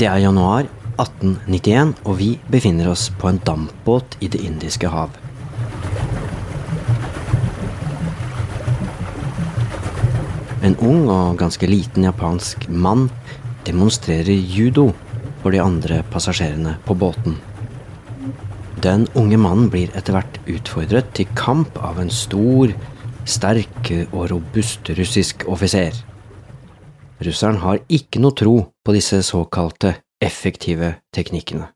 Det er januar 1891, og vi befinner oss på en dampbåt i Det indiske hav. En ung og ganske liten japansk mann demonstrerer judo for de andre passasjerene på båten. Den unge mannen blir etter hvert utfordret til kamp av en stor, sterk og robust russisk offiser. Russeren har ikke noe tro på disse såkalte effektive teknikkene.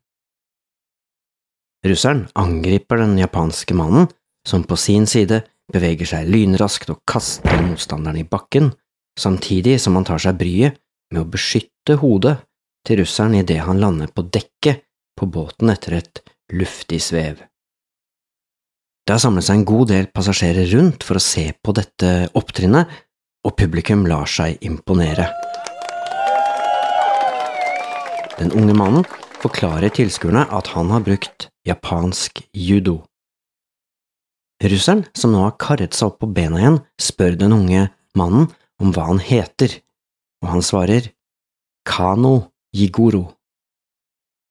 Russeren angriper den japanske mannen, som på sin side beveger seg lynraskt og kaster motstanderen i bakken, samtidig som han tar seg bryet med å beskytte hodet til russeren idet han lander på dekket på båten etter et luftig svev. Det har samlet seg en god del passasjerer rundt for å se på dette opptrinnet, og publikum lar seg imponere. Den unge mannen forklarer tilskuerne at han har brukt japansk judo. Russeren, som nå har karret seg opp på bena igjen, spør den unge mannen om hva han heter, og han svarer Kano Jigoro.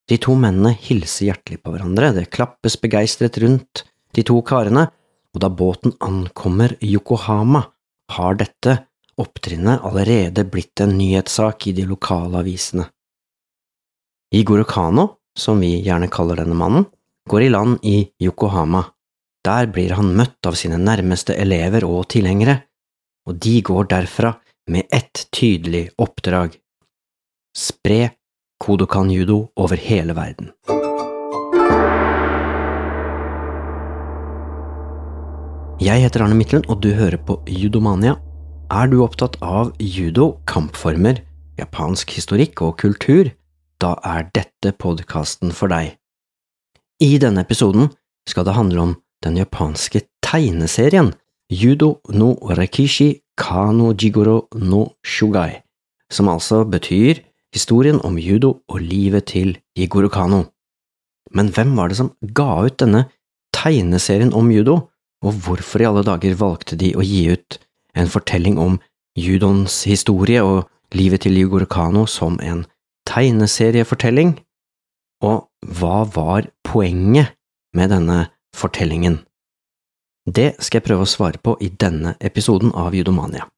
De to mennene hilser hjertelig på hverandre, det klappes begeistret rundt de to karene, og da båten ankommer Yokohama, har dette opptrinnet allerede blitt en nyhetssak i de lokale avisene. Igor Okano, som vi gjerne kaller denne mannen, går i land i Yokohama. Der blir han møtt av sine nærmeste elever og tilhengere, og de går derfra med ett tydelig oppdrag – spre Kodokan judo over hele verden. Jeg heter Arne Midtlund, og du hører på Judomania. Er du opptatt av judo, kampformer, japansk historikk og kultur? Da er dette podkasten for deg. I denne episoden skal det handle om den japanske tegneserien Judo no Rekishi Kano Jigoro no Shugai, som altså betyr historien om judo og livet til Jigoro Kano. Men hvem var det som ga ut denne tegneserien om judo, og hvorfor i alle dager valgte de å gi ut en fortelling om judoens historie og livet til Jigoro Kano som en tegneseriefortelling? Og hva var poenget med denne fortellingen? Det skal jeg prøve å svare på i denne episoden av Judomania.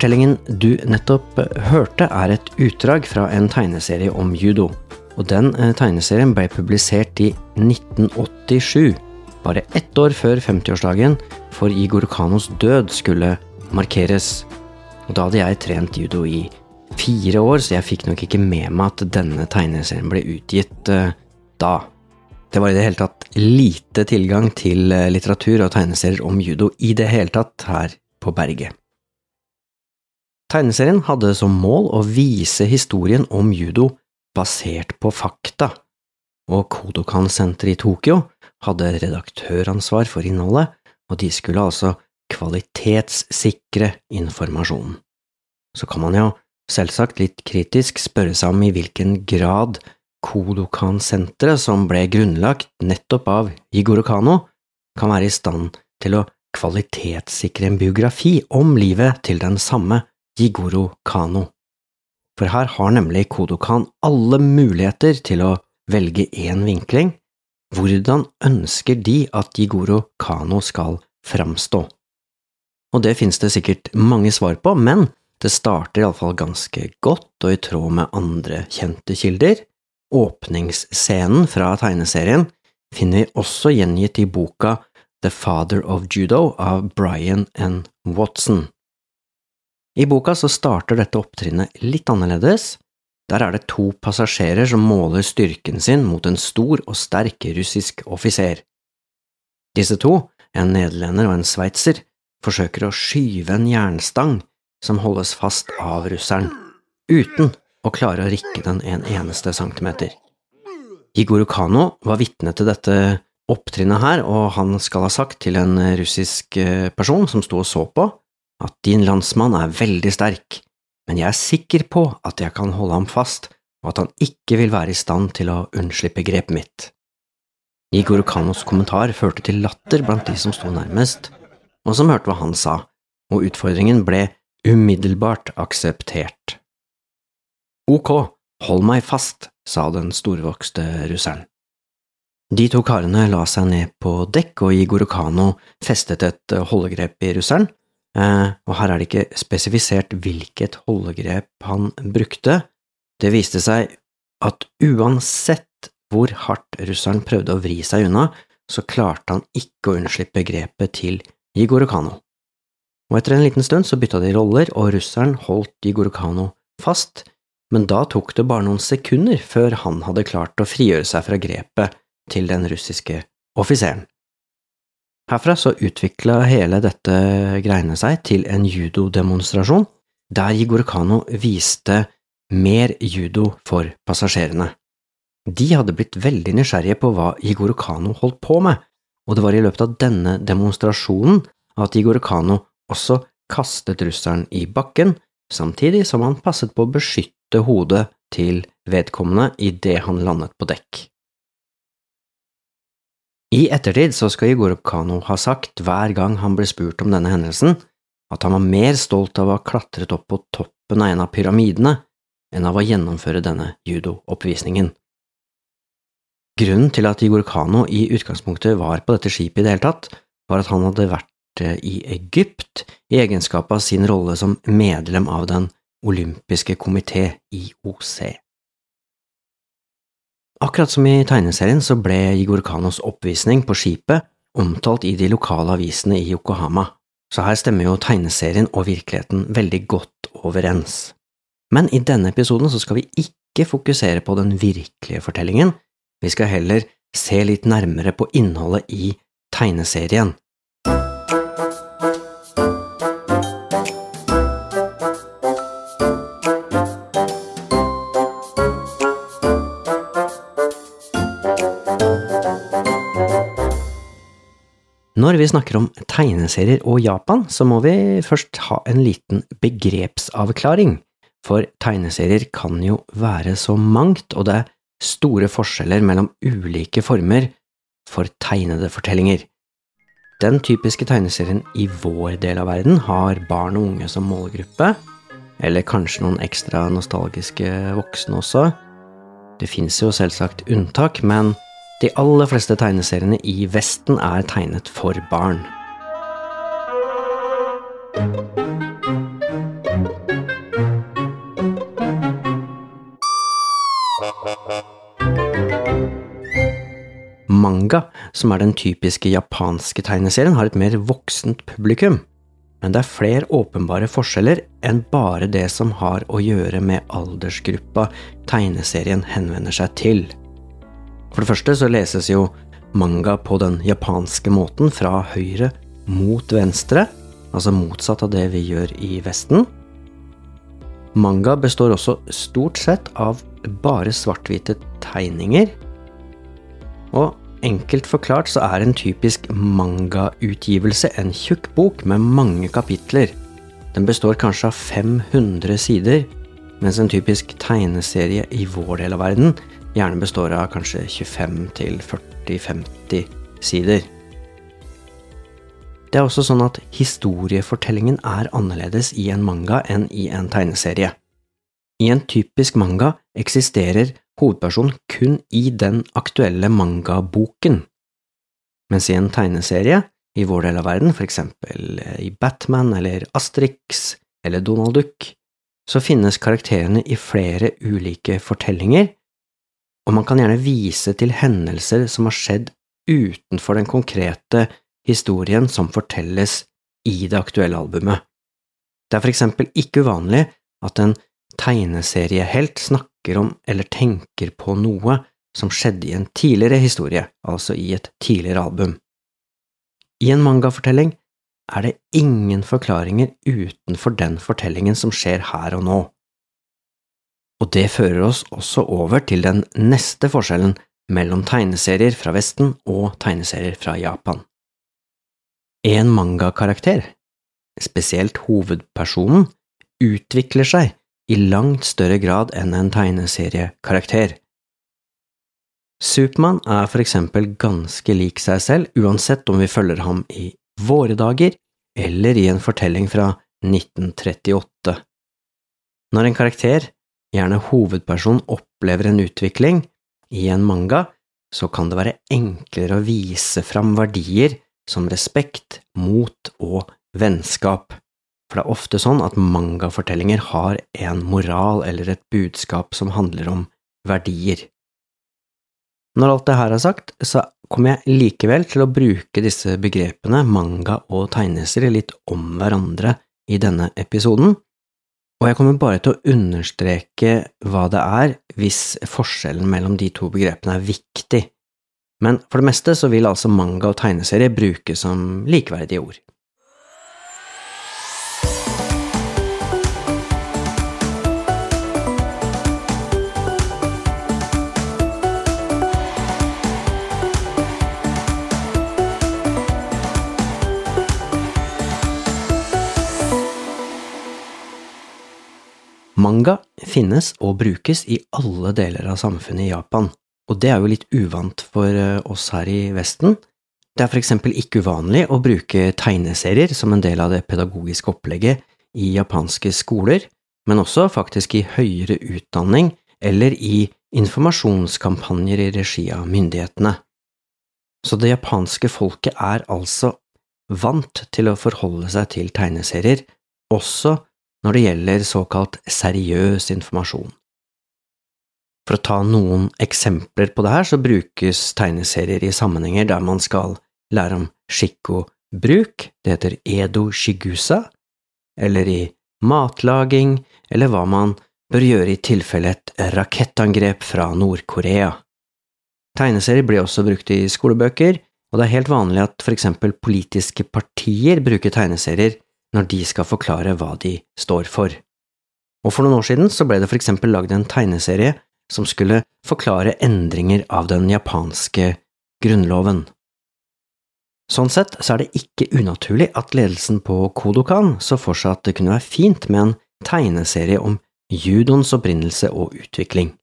Fortellingen du nettopp hørte, er et utdrag fra en tegneserie om judo. Og den eh, tegneserien ble publisert i 1987, bare ett år før 50-årsdagen for Igor Kanos død skulle markeres. Og da hadde jeg trent judo i fire år, så jeg fikk nok ikke med meg at denne tegneserien ble utgitt uh, da. Det var i det hele tatt lite tilgang til litteratur og tegneserier om judo i det hele tatt her på berget. Tegneserien hadde som mål å vise historien om judo basert på fakta, og Kodokan-senteret i Tokyo hadde redaktøransvar for innholdet, og de skulle altså kvalitetssikre informasjonen. Så kan man jo selvsagt litt kritisk spørre seg om i hvilken grad Kodokan-senteret, som ble grunnlagt nettopp av Jigoro Kano, kan være i stand til å kvalitetssikre en biografi om livet til den samme Jigoro Kano. For her har nemlig Kodokan alle muligheter til å velge én vinkling. Hvordan ønsker de at Jigoro Kano skal framstå? Og det finnes det sikkert mange svar på, men det starter iallfall ganske godt og i tråd med andre kjente kilder. Åpningsscenen fra tegneserien finner vi også gjengitt i boka The Father of Judo av Brian N. Watson. I boka så starter dette opptrinnet litt annerledes. Der er det to passasjerer som måler styrken sin mot en stor og sterk russisk offiser. Disse to, en nederlender og en sveitser, forsøker å skyve en jernstang som holdes fast av russeren, uten å klare å rikke den en eneste centimeter. Igor Kano var vitne til dette opptrinnet her, og han skal ha sagt til en russisk eh, person som sto og så på, at din landsmann er veldig sterk, men jeg er sikker på at jeg kan holde ham fast, og at han ikke vil være i stand til å unnslippe grepet mitt. Igor Kanos kommentar førte til latter blant de som sto nærmest, og som hørte hva han sa, og utfordringen ble umiddelbart akseptert. Ok, hold meg fast, sa den storvokste russeren. De to karene la seg ned på dekk, og Igor Kano festet et holdegrep i russeren, og her er det ikke spesifisert hvilket holdegrep han brukte. Det viste seg at uansett hvor hardt russeren prøvde å vri seg unna, så klarte han ikke å unnslippe grepet til Igor Og etter en liten stund så bytta de roller, og russeren holdt Igor fast, men da tok det bare noen sekunder før han hadde klart å frigjøre seg fra grepet til den russiske offiseren. Herfra så utvikla hele dette greiene seg til en judodemonstrasjon, der Igor Kano viste mer judo for passasjerene. De hadde blitt veldig nysgjerrige på hva Igor Kano holdt på med, og det var i løpet av denne demonstrasjonen at Igor Kano også kastet russeren i bakken, samtidig som han passet på å beskytte hodet til vedkommende idet han landet på dekk. I ettertid så skal Igor Kano ha sagt hver gang han ble spurt om denne hendelsen, at han var mer stolt av å ha klatret opp på toppen av en av pyramidene enn av å gjennomføre denne judooppvisningen. Grunnen til at Igor Kano i utgangspunktet var på dette skipet i det hele tatt, var at han hadde vært eh, i Egypt i egenskap av sin rolle som medlem av Den olympiske komité, IOC. Akkurat som i tegneserien så ble Igor Kanos oppvisning på skipet omtalt i de lokale avisene i Yokohama, så her stemmer jo tegneserien og virkeligheten veldig godt overens. Men i denne episoden så skal vi ikke fokusere på den virkelige fortellingen, vi skal heller se litt nærmere på innholdet i tegneserien. Vi snakker om tegneserier og Japan, så må vi først ha en liten begrepsavklaring, for tegneserier kan jo være så mangt, og det er store forskjeller mellom ulike former for tegnede fortellinger. Den typiske tegneserien i vår del av verden har barn og unge som målgruppe, eller kanskje noen ekstra nostalgiske voksne også. Det fins jo selvsagt unntak, men de aller fleste tegneseriene i Vesten er tegnet for barn. Manga, som er den typiske japanske tegneserien, har et mer voksent publikum. Men det er flere åpenbare forskjeller enn bare det som har å gjøre med aldersgruppa tegneserien henvender seg til. For det første så leses jo manga på den japanske måten, fra høyre mot venstre, altså motsatt av det vi gjør i Vesten. Manga består også stort sett av bare svart-hvite tegninger. Og enkelt forklart så er en typisk mangautgivelse en tjukk bok med mange kapitler. Den består kanskje av 500 sider, mens en typisk tegneserie i vår del av verden gjerne består av kanskje 25-40-50 sider. Det er også sånn at historiefortellingen er annerledes i en manga enn i en tegneserie. I en typisk manga eksisterer hovedpersonen kun i den aktuelle mangaboken, mens i en tegneserie i vår del av verden, for eksempel i Batman eller Asterix eller Donald Duck, så finnes karakterene i flere ulike fortellinger og man kan gjerne vise til hendelser som har skjedd utenfor den konkrete historien som fortelles i det aktuelle albumet. Det er for eksempel ikke uvanlig at en tegneseriehelt snakker om eller tenker på noe som skjedde i en tidligere historie, altså i et tidligere album. I en mangafortelling er det ingen forklaringer utenfor den fortellingen som skjer her og nå. Og det fører oss også over til den neste forskjellen mellom tegneserier fra Vesten og tegneserier fra Japan. En mangakarakter, spesielt hovedpersonen, utvikler seg i langt større grad enn en tegneseriekarakter. Supermann er for eksempel ganske lik seg selv uansett om vi følger ham i våre dager eller i en fortelling fra 1938. Når en karakter, gjerne hovedperson, opplever en utvikling i en manga, så kan det være enklere å vise fram verdier som respekt, mot og vennskap. For det er ofte sånn at mangafortellinger har en moral eller et budskap som handler om verdier. Når alt det her er sagt, så kommer jeg likevel til å bruke disse begrepene manga og tegneserier litt om hverandre i denne episoden, og jeg kommer bare til å understreke hva det er hvis forskjellen mellom de to begrepene er viktig, men for det meste så vil altså manga og tegneserie brukes som likeverdige ord. Manga finnes og brukes i alle deler av samfunnet i Japan, og det er jo litt uvant for eh, oss her i Vesten. Det er for eksempel ikke uvanlig å bruke tegneserier som en del av det pedagogiske opplegget i japanske skoler, men også faktisk i høyere utdanning eller i informasjonskampanjer i regi av myndighetene. Så det japanske folket er altså vant til å forholde seg til tegneserier, også når det gjelder såkalt seriøs informasjon. For å ta noen eksempler på det her, så brukes tegneserier i sammenhenger der man skal lære om shikko-bruk, det heter edo shigusa, eller i matlaging, eller hva man bør gjøre i tilfelle et rakettangrep fra Nord-Korea. Tegneserier blir også brukt i skolebøker, og det er helt vanlig at for eksempel politiske partier bruker tegneserier når de skal forklare hva de står for. Og for noen år siden så ble det for eksempel lagd en tegneserie som skulle forklare endringer av den japanske grunnloven. Sånn sett så er det ikke unaturlig at ledelsen på Kodokan så for seg at det kunne være fint med en tegneserie om judoens opprinnelse og utvikling.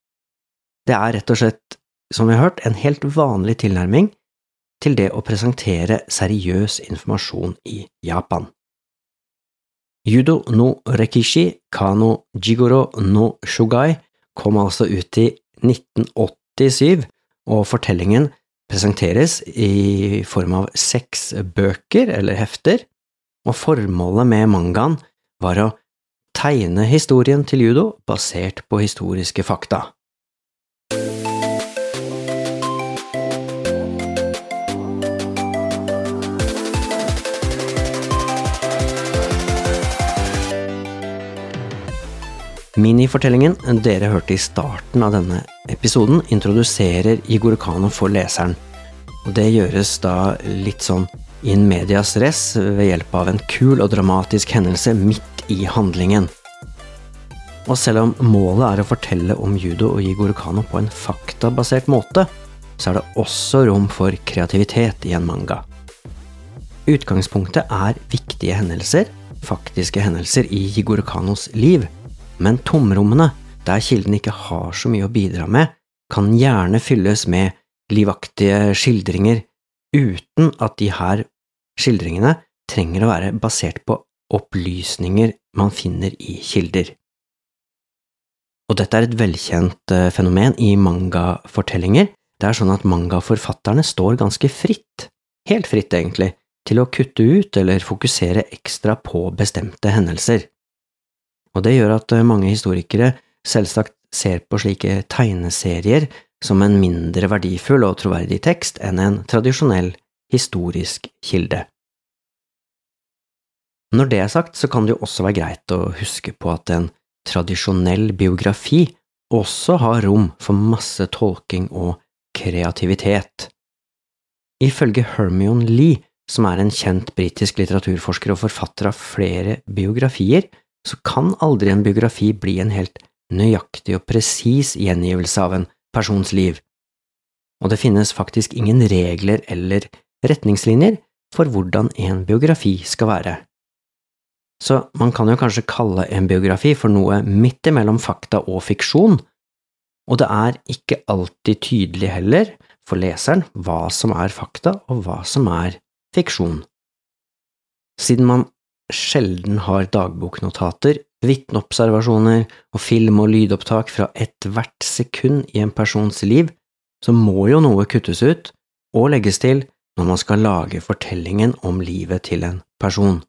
Det er rett og slett, som vi har hørt, en helt vanlig tilnærming til det å presentere seriøs informasjon i Japan. Judo no rekishi kano jigoro no shugai kom altså ut i 1987, og fortellingen presenteres i form av seks bøker eller hefter, og formålet med mangaen var å tegne historien til judo basert på historiske fakta. Minifortellingen dere hørte i starten av denne episoden, introduserer Igor Kano for leseren. Og det gjøres da litt sånn in medias res ved hjelp av en kul og dramatisk hendelse midt i handlingen. Og selv om målet er å fortelle om judo og Igor Kano på en faktabasert måte, så er det også rom for kreativitet i en manga. Utgangspunktet er viktige hendelser, faktiske hendelser i Igor Kanos liv, men tomrommene, der kilden ikke har så mye å bidra med, kan gjerne fylles med livaktige skildringer uten at de her skildringene trenger å være basert på opplysninger man finner i kilder. Og dette er et velkjent eh, fenomen i mangafortellinger. Det er sånn at mangaforfatterne står ganske fritt, helt fritt egentlig, til å kutte ut eller fokusere ekstra på bestemte hendelser og det gjør at eh, mange historikere selvsagt ser på slike tegneserier som en mindre verdifull og troverdig tekst enn en tradisjonell historisk kilde. Når det er sagt, så kan det jo også være greit å huske på at en tradisjonell biografi også har rom for masse tolking og kreativitet. Ifølge Hermione Lee, som er en kjent britisk litteraturforsker og forfatter av flere biografier, så kan aldri en biografi bli en helt nøyaktig og presis gjengivelse av en persons liv. og det finnes faktisk ingen regler eller retningslinjer for hvordan en biografi skal være. Så man kan jo kanskje kalle en biografi for noe midt imellom fakta og fiksjon, og det er ikke alltid tydelig heller for leseren hva som er fakta og hva som er fiksjon. Siden man sjelden har dagboknotater, vitneobservasjoner og film- og lydopptak fra ethvert sekund i en persons liv, så må jo noe kuttes ut og legges til når man skal lage fortellingen om livet til en person.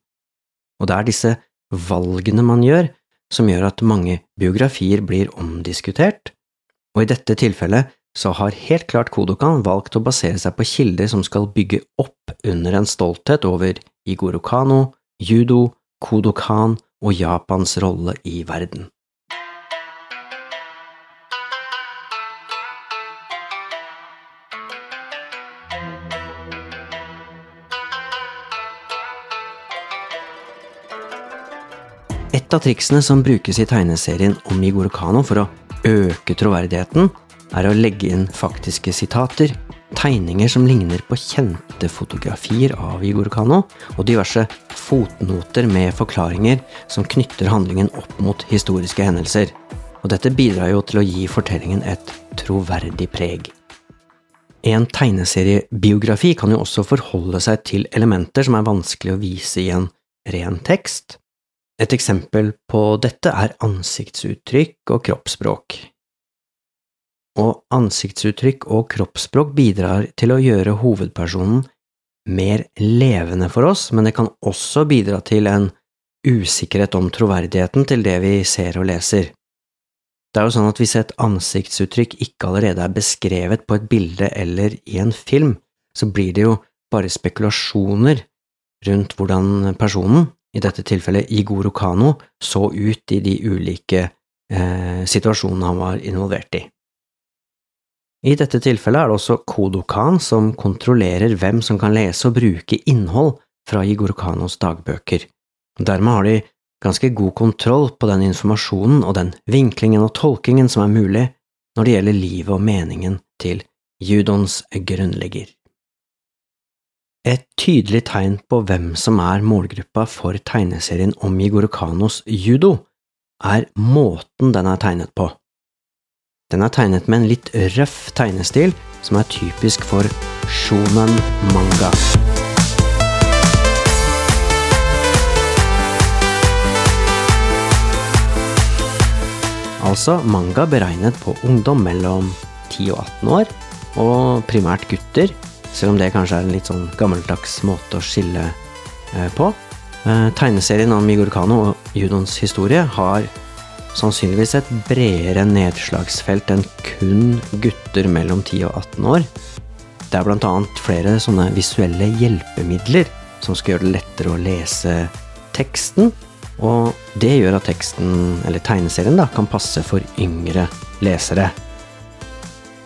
Og det er disse valgene man gjør, som gjør at mange biografier blir omdiskutert, og i dette tilfellet så har helt klart Kodokan valgt å basere seg på kilder som skal bygge opp under en stolthet over Igoro Kano, judo, Kodokan og Japans rolle i verden. Et av triksene som brukes i tegneserien om Igor Kano for å øke troverdigheten, er å legge inn faktiske sitater, tegninger som ligner på kjente fotografier av Igor Kano, og diverse fotnoter med forklaringer som knytter handlingen opp mot historiske hendelser. Og dette bidrar jo til å gi fortellingen et troverdig preg. En tegneseriebiografi kan jo også forholde seg til elementer som er vanskelig å vise i en ren tekst. Et eksempel på dette er ansiktsuttrykk og kroppsspråk og ansiktsuttrykk og kroppsspråk bidrar til å gjøre hovedpersonen mer levende for oss, men det kan også bidra til en usikkerhet om troverdigheten til det vi ser og leser. Det er jo sånn at hvis et ansiktsuttrykk ikke allerede er beskrevet på et bilde eller i en film, så blir det jo bare spekulasjoner rundt hvordan personen, i dette tilfellet Igoro Kano, så ut i de ulike eh, situasjonene han var involvert i. I dette tilfellet er det også Kodokan som kontrollerer hvem som kan lese og bruke innhold fra Igor Kanos dagbøker. Dermed har de ganske god kontroll på den informasjonen og den vinklingen og tolkingen som er mulig når det gjelder livet og meningen til judons grunnlegger. Et tydelig tegn på hvem som er målgruppa for tegneserien om Igor Kanos judo, er måten den er tegnet på. Den er tegnet med en litt røff tegnestil som er typisk for shonen manga. Altså manga beregnet på ungdom mellom 10 og 18 år, og primært gutter, selv om det kanskje er en litt sånn gammeldags måte å skille eh, på. Eh, tegneserien om Migor Kano og Judons historie har sannsynligvis et bredere nedslagsfelt enn kun gutter mellom 10 og 18 år. Det er annet flere sånne visuelle hjelpemidler som skal gjøre det lettere å lese teksten, og det gjør at teksten, eller tegneserien, da, kan passe for yngre lesere.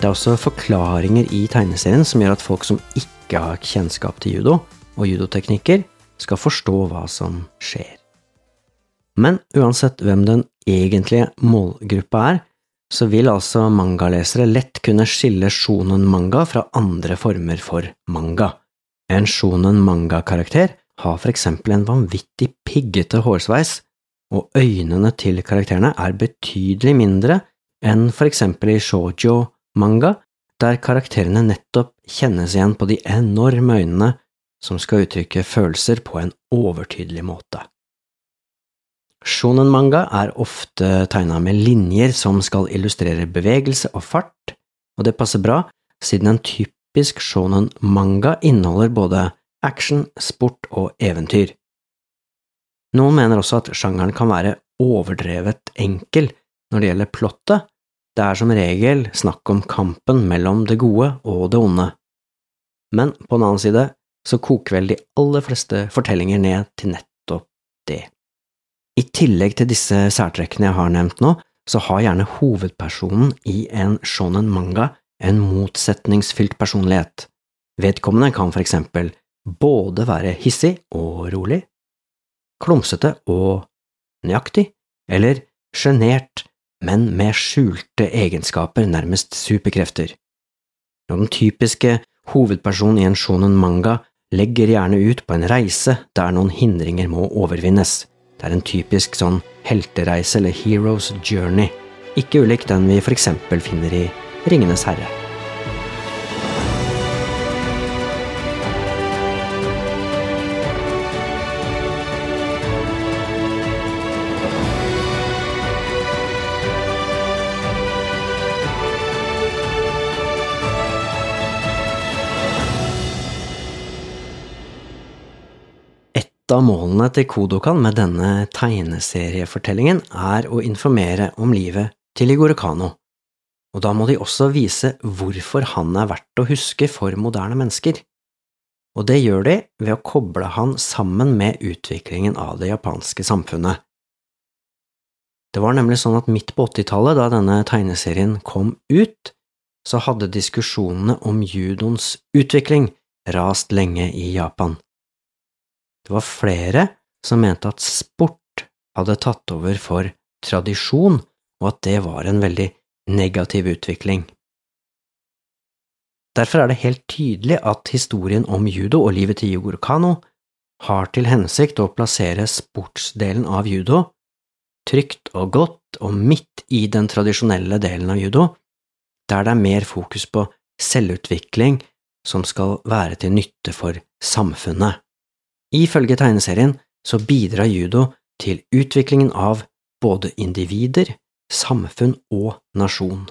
Det er også forklaringer i tegneserien som gjør at folk som ikke har kjennskap til judo og judoteknikker, skal forstå hva som skjer. Men uansett hvem den egentlige målgruppa er, så vil altså mangalesere lett kunne skille shonen manga fra andre former for manga. En shonen manga-karakter har for eksempel en vanvittig piggete hårsveis, og øynene til karakterene er betydelig mindre enn for eksempel i shoujo manga, der karakterene nettopp kjennes igjen på de enorme øynene som skal uttrykke følelser på en overtydelig måte. Shonen-manga er ofte tegna med linjer som skal illustrere bevegelse og fart, og det passer bra, siden en typisk shonen-manga inneholder både action, sport og eventyr. Noen mener også at sjangeren kan være overdrevet enkel når det gjelder plottet, det er som regel snakk om kampen mellom det gode og det onde. Men på den annen side så koker vel de aller fleste fortellinger ned til nettopp det. I tillegg til disse særtrekkene jeg har nevnt nå, så har gjerne hovedpersonen i en shonen manga en motsetningsfylt personlighet. Vedkommende kan for eksempel både være hissig og rolig, klumsete og nøyaktig, eller sjenert, men med skjulte egenskaper, nærmest superkrefter. og den typiske hovedpersonen i en shonen manga legger gjerne ut på en reise der noen hindringer må overvinnes. Det er en typisk sånn heltereise eller hero's journey, ikke ulik den vi eksempel finner i Ringenes herre. Av målene til Kodokan med denne tegneseriefortellingen er å informere om livet til Igor Kano, og da må de også vise hvorfor han er verdt å huske for moderne mennesker. Og det gjør de ved å koble han sammen med utviklingen av det japanske samfunnet. Det var nemlig sånn at midt på åttitallet, da denne tegneserien kom ut, så hadde diskusjonene om judoens utvikling rast lenge i Japan. Det var flere som mente at sport hadde tatt over for tradisjon, og at det var en veldig negativ utvikling. Derfor er det helt tydelig at historien om judo og livet til Yugoro Kano har til hensikt å plassere sportsdelen av judo trygt og godt og midt i den tradisjonelle delen av judo, der det er mer fokus på selvutvikling som skal være til nytte for samfunnet. Ifølge tegneserien så bidrar judo til utviklingen av både individer, samfunn og nasjon.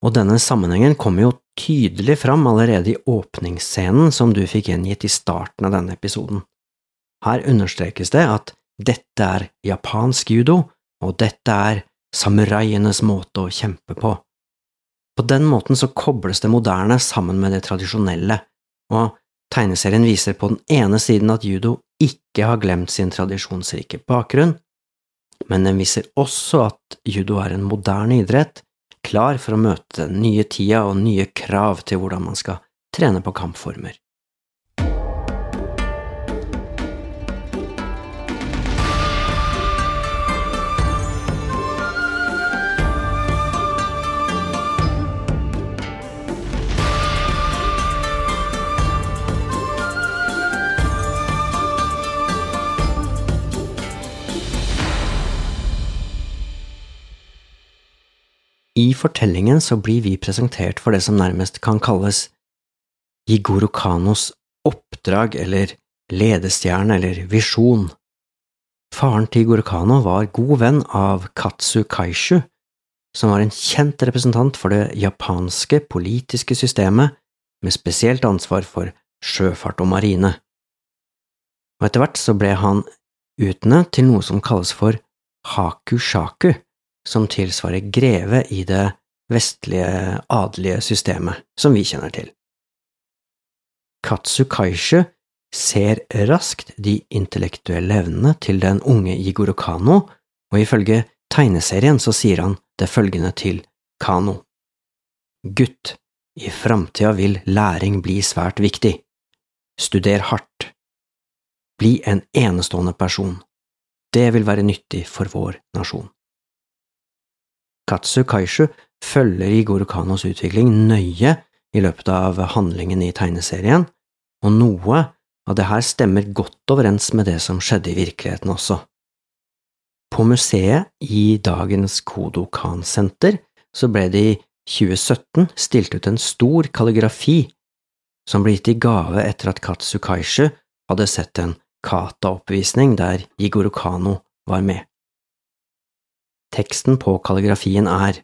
Og denne sammenhengen kommer jo tydelig fram allerede i åpningsscenen som du fikk gjengitt i starten av denne episoden. Her understrekes det at dette er japansk judo, og dette er samuraienes måte å kjempe på. På den måten så kobles det moderne sammen med det tradisjonelle, og Tegneserien viser på den ene siden at judo ikke har glemt sin tradisjonsrike bakgrunn, men den viser også at judo er en moderne idrett, klar for å møte den nye tida og nye krav til hvordan man skal trene på kampformer. I fortellingen så blir vi presentert for det som nærmest kan kalles Jigoro Kanos oppdrag eller ledestjerne eller visjon. Faren til Jigoro Kano var god venn av Katsu Kaishu, som var en kjent representant for det japanske politiske systemet med spesielt ansvar for sjøfart og marine. Og etter hvert så ble han utnevnt til noe som kalles for hakushaku, som tilsvarer greve i det vestlige adelige systemet som vi kjenner til. Katsu Kaishu ser raskt de intellektuelle evnene til den unge Jigoro Kano, og ifølge tegneserien så sier han det følgende til Kano. Gutt, i framtida vil læring bli svært viktig. Studer hardt. Bli en enestående person. Det vil være nyttig for vår nasjon. Katsu Kaishu følger Igoro Kanos utvikling nøye i løpet av handlingen i tegneserien, og noe av det her stemmer godt overens med det som skjedde i virkeligheten også. På museet i dagens Kodokan-senter så ble det i 2017 stilt ut en stor kalligrafi som ble gitt i gave etter at Katsu Kaishu hadde sett en kata-oppvisning der Igoro Kano var med. Teksten på kalligrafien er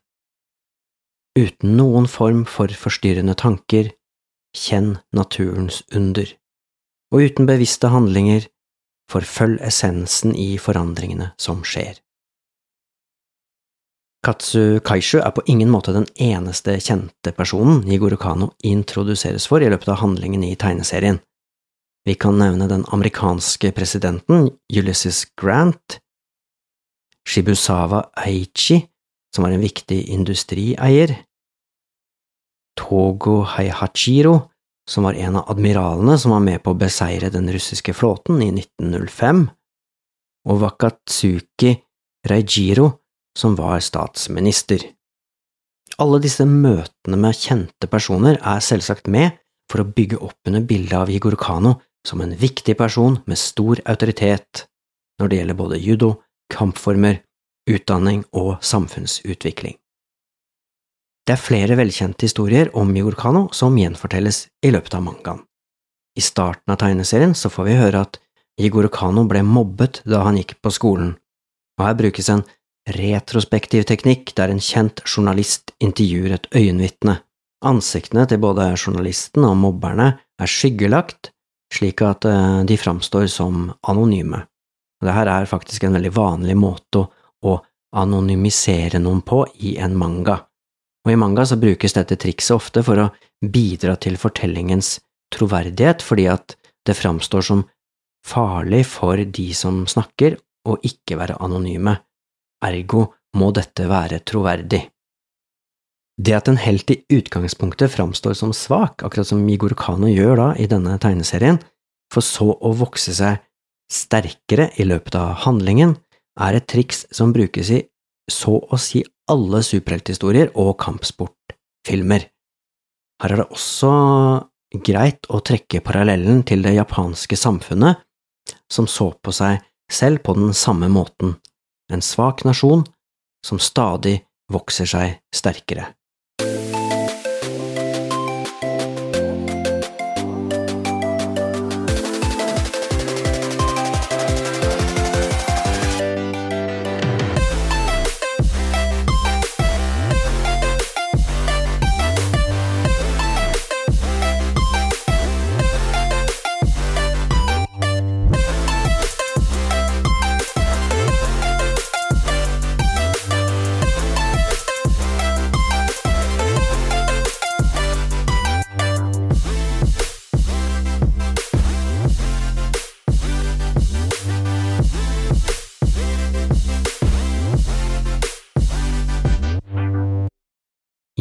Uten noen form for forstyrrende tanker, kjenn naturens under, og uten bevisste handlinger, forfølg essensen i forandringene som skjer. Katsu Kaishu er på ingen måte den eneste kjente personen Jigoro Kano introduseres for i løpet av handlingen i tegneserien. Vi kan nevne den amerikanske presidenten Ulysses Grant, Shibusawa Aichi, som var en viktig industrieier, Togo Heihachiro, som var en av admiralene som var med på å beseire den russiske flåten i 1905, og Wakatsuki Reijiro, som var statsminister. Alle disse møtene med kjente personer er selvsagt med for å bygge opp under bildet av Igor Kano som en viktig person med stor autoritet når det gjelder både judo, kampformer, utdanning og samfunnsutvikling. Det er flere velkjente historier om Yorkano som gjenfortelles i løpet av mangaen. I starten av tegneserien så får vi høre at Igor ble mobbet da han gikk på skolen, og her brukes en retrospektiv teknikk der en kjent journalist intervjuer et øyenvitne. Ansiktene til både journalisten og mobberne er skyggelagt, slik at eh, de framstår som anonyme. Dette er faktisk en veldig vanlig måte å anonymisere noen på i en manga, og i manga så brukes dette trikset ofte for å bidra til fortellingens troverdighet, fordi at det framstår som farlig for de som snakker, å ikke være anonyme, ergo må dette være troverdig. Det at en helt i utgangspunktet framstår som svak, akkurat som Migor Kano gjør da i denne tegneserien, for så å vokse seg sterkere i løpet av handlingen, er et triks som brukes i så å si alle superhelthistorier og kampsportfilmer. Her er det også greit å trekke parallellen til det japanske samfunnet, som så på seg selv på den samme måten, en svak nasjon som stadig vokser seg sterkere.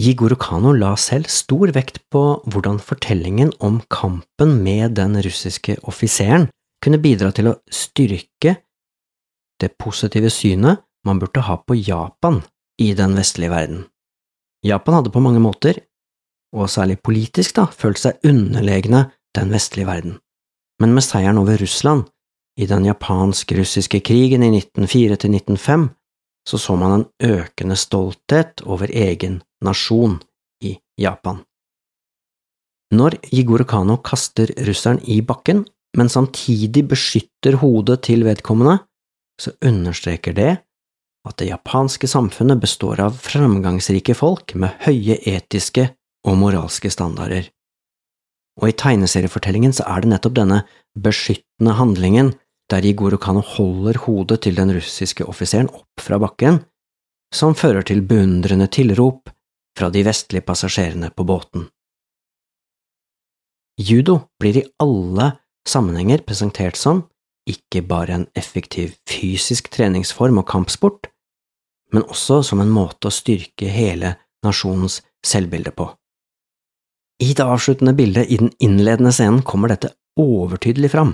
Jigoro Kano la selv stor vekt på hvordan fortellingen om kampen med den russiske offiseren kunne bidra til å styrke det positive synet man burde ha på Japan i den vestlige verden. Japan hadde på mange måter, og særlig politisk, da, følt seg underlegne den vestlige verden, men med seieren over Russland i den japansk-russiske krigen i 1904 til 1905 så så man en økende stolthet over egen nasjon i Japan. Når Jigoro Kano kaster russeren i bakken, men samtidig beskytter hodet til vedkommende, så understreker det at det japanske samfunnet består av framgangsrike folk med høye etiske og moralske standarder. Og i tegneseriefortellingen så er det nettopp denne beskyttende handlingen der Jigoro Kano holder hodet til den russiske offiseren opp fra bakken, som fører til beundrende tilrop fra de vestlige passasjerene på båten. Judo blir i alle sammenhenger presentert som ikke bare en effektiv fysisk treningsform og kampsport, men også som en måte å styrke hele nasjonens selvbilde på. I det avsluttende bildet i den innledende scenen kommer dette overtydelig fram.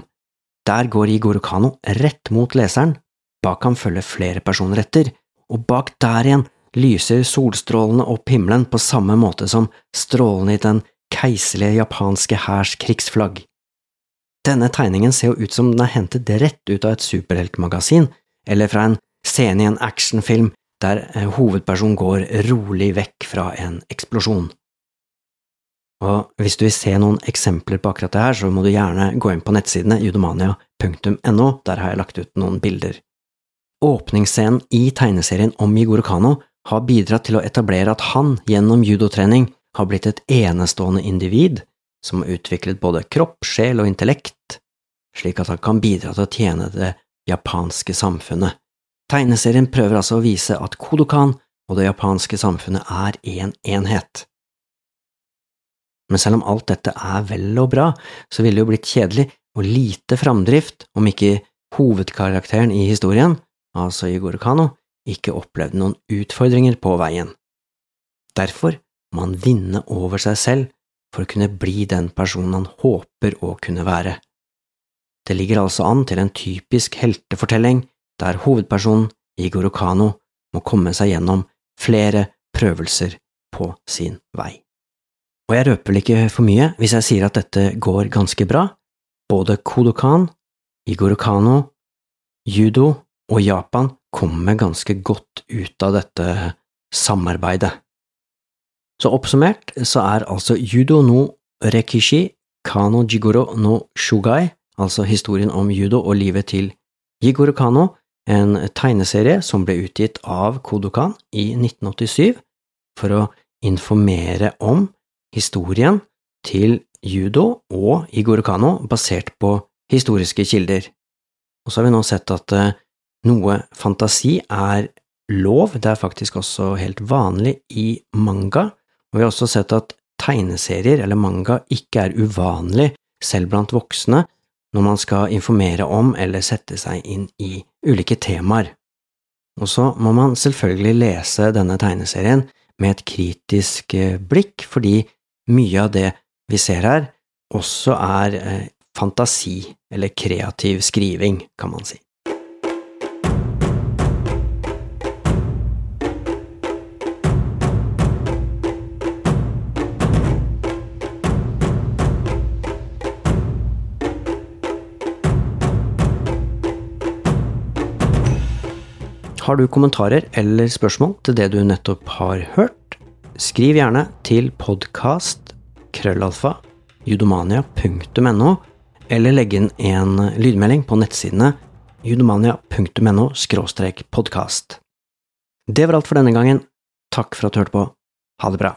Der går Igor Kano rett mot leseren, bak ham følger flere personer etter, og bak der igjen lyser solstrålene opp himmelen på samme måte som strålene i den keiserlige japanske hærs krigsflagg. Denne tegningen ser jo ut som den er hentet rett ut av et superheltmagasin, eller fra en scene i en actionfilm der eh, hovedpersonen går rolig vekk fra en eksplosjon. Og hvis du vil se noen eksempler på akkurat det her, så må du gjerne gå inn på nettsidene judomania.no, der har jeg lagt ut noen bilder. Åpningsscenen i tegneserien om Jigoro Kano har bidratt til å etablere at han gjennom judotrening har blitt et enestående individ som har utviklet både kropp, sjel og intellekt, slik at han kan bidra til å tjene det japanske samfunnet. Tegneserien prøver altså å vise at Kodokan og det japanske samfunnet er én en enhet. Men selv om alt dette er vel og bra, så ville det jo blitt kjedelig og lite framdrift om ikke hovedkarakteren i historien, altså Igor Kano, ikke opplevde noen utfordringer på veien. Derfor må han vinne over seg selv for å kunne bli den personen han håper å kunne være. Det ligger altså an til en typisk heltefortelling der hovedpersonen, Igor Kano, må komme seg gjennom flere prøvelser på sin vei. Og jeg røper vel ikke for mye hvis jeg sier at dette går ganske bra. Både Kodokan, Igor Kano, judo og Japan kommer ganske godt ut av dette samarbeidet. Så oppsummert så er altså judo no rekishi kano jigoro no shugai, altså historien om judo og livet til Jigoro Kano, en tegneserie som ble utgitt av Kodokan i 1987 for å informere om historien til judo og Igor Kano basert på historiske kilder. Og så har vi nå sett at eh, noe fantasi er lov, det er faktisk også helt vanlig i manga, og vi har også sett at tegneserier eller manga ikke er uvanlig selv blant voksne når man skal informere om eller sette seg inn i ulike temaer. Og så må man selvfølgelig lese denne tegneserien med et kritisk eh, blikk, fordi mye av det vi ser her, også er eh, fantasi eller kreativ skriving, kan man si. Har du kommentarer eller spørsmål til det du nettopp har hørt, skriv gjerne til podkast krøllalfa judomania.no, eller legge inn en lydmelding på nettsidene judomania.no podkast. Det var alt for denne gangen. Takk for at du hørte på. Ha det bra.